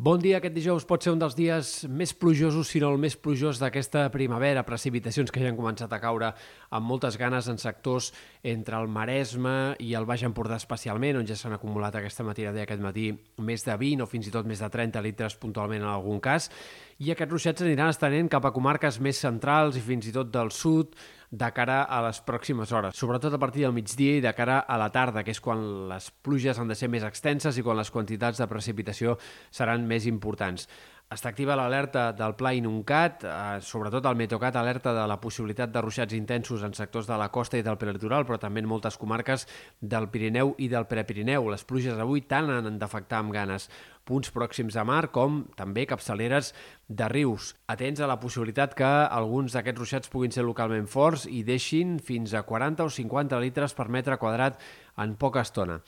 Bon dia. Aquest dijous pot ser un dels dies més plujosos, si no el més plujós d'aquesta primavera. Precipitacions que ja han començat a caure amb moltes ganes en sectors entre el Maresme i el Baix Empordà especialment, on ja s'han acumulat aquesta matinada aquest matí més de 20 o fins i tot més de 30 litres puntualment en algun cas. I aquests ruixats aniran estenent cap a comarques més centrals i fins i tot del sud, de cara a les pròximes hores, sobretot a partir del migdia i de cara a la tarda, que és quan les pluges han de ser més extenses i quan les quantitats de precipitació seran més importants. Està activa l'alerta del Pla Inuncat, eh, sobretot el Metocat alerta de la possibilitat de ruixats intensos en sectors de la costa i del prelitoral, però també en moltes comarques del Pirineu i del Prepirineu. Les pluges avui tant han d'afectar amb ganes punts pròxims a mar com també capçaleres de rius. Atents a la possibilitat que alguns d'aquests ruixats puguin ser localment forts i deixin fins a 40 o 50 litres per metre quadrat en poca estona.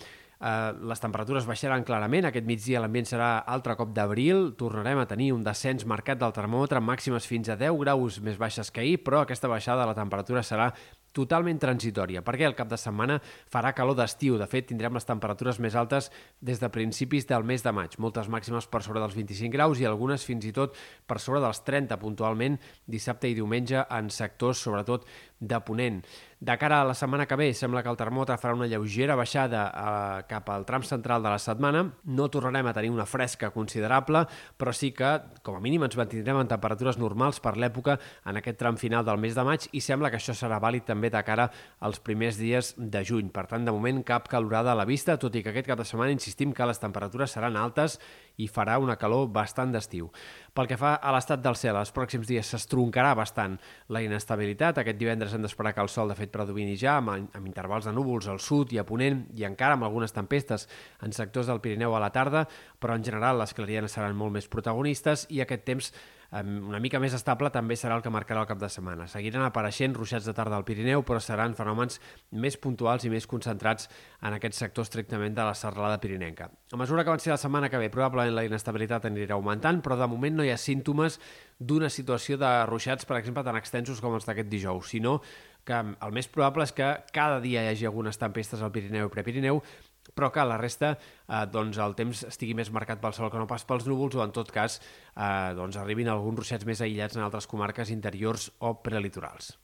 Eh, les temperatures baixaran clarament, aquest migdia l'ambient serà altre cop d'abril, tornarem a tenir un descens marcat del termòmetre màximes fins a 10 graus més baixes que ahir, però aquesta baixada de la temperatura serà totalment transitòria, perquè el cap de setmana farà calor d'estiu. De fet, tindrem les temperatures més altes des de principis del mes de maig, moltes màximes per sobre dels 25 graus i algunes fins i tot per sobre dels 30 puntualment dissabte i diumenge en sectors, sobretot de Ponent. De cara a la setmana que ve, sembla que el termòmetre farà una lleugera baixada eh, cap al tram central de la setmana. No tornarem a tenir una fresca considerable, però sí que, com a mínim, ens mantindrem en temperatures normals per l'època en aquest tram final del mes de maig i sembla que això serà vàlid també de cara als primers dies de juny. Per tant, de moment, cap calorada a la vista, tot i que aquest cap de setmana insistim que les temperatures seran altes i farà una calor bastant d'estiu. Pel que fa a l'estat del cel, els pròxims dies s'estroncarà bastant la inestabilitat. Aquest divendres hem d'esperar que el sol, de fet, predomini ja amb, amb intervals de núvols al sud i a ponent i encara amb algunes tempestes en sectors del Pirineu a la tarda, però en general les clarianes seran molt més protagonistes i aquest temps una mica més estable també serà el que marcarà el cap de setmana. Seguiran apareixent ruixats de tarda al Pirineu, però seran fenòmens més puntuals i més concentrats en aquest sector estrictament de la serralada pirinenca. A mesura que avanci la setmana que ve, probablement la inestabilitat anirà augmentant, però de moment no hi ha símptomes d'una situació de ruixats, per exemple, tan extensos com els d'aquest dijous, sinó que el més probable és que cada dia hi hagi algunes tempestes al Pirineu i Prepirineu, però que la resta eh, doncs el temps estigui més marcat pel sol que no pas pels núvols o en tot cas eh, doncs arribin alguns ruixats més aïllats en altres comarques interiors o prelitorals.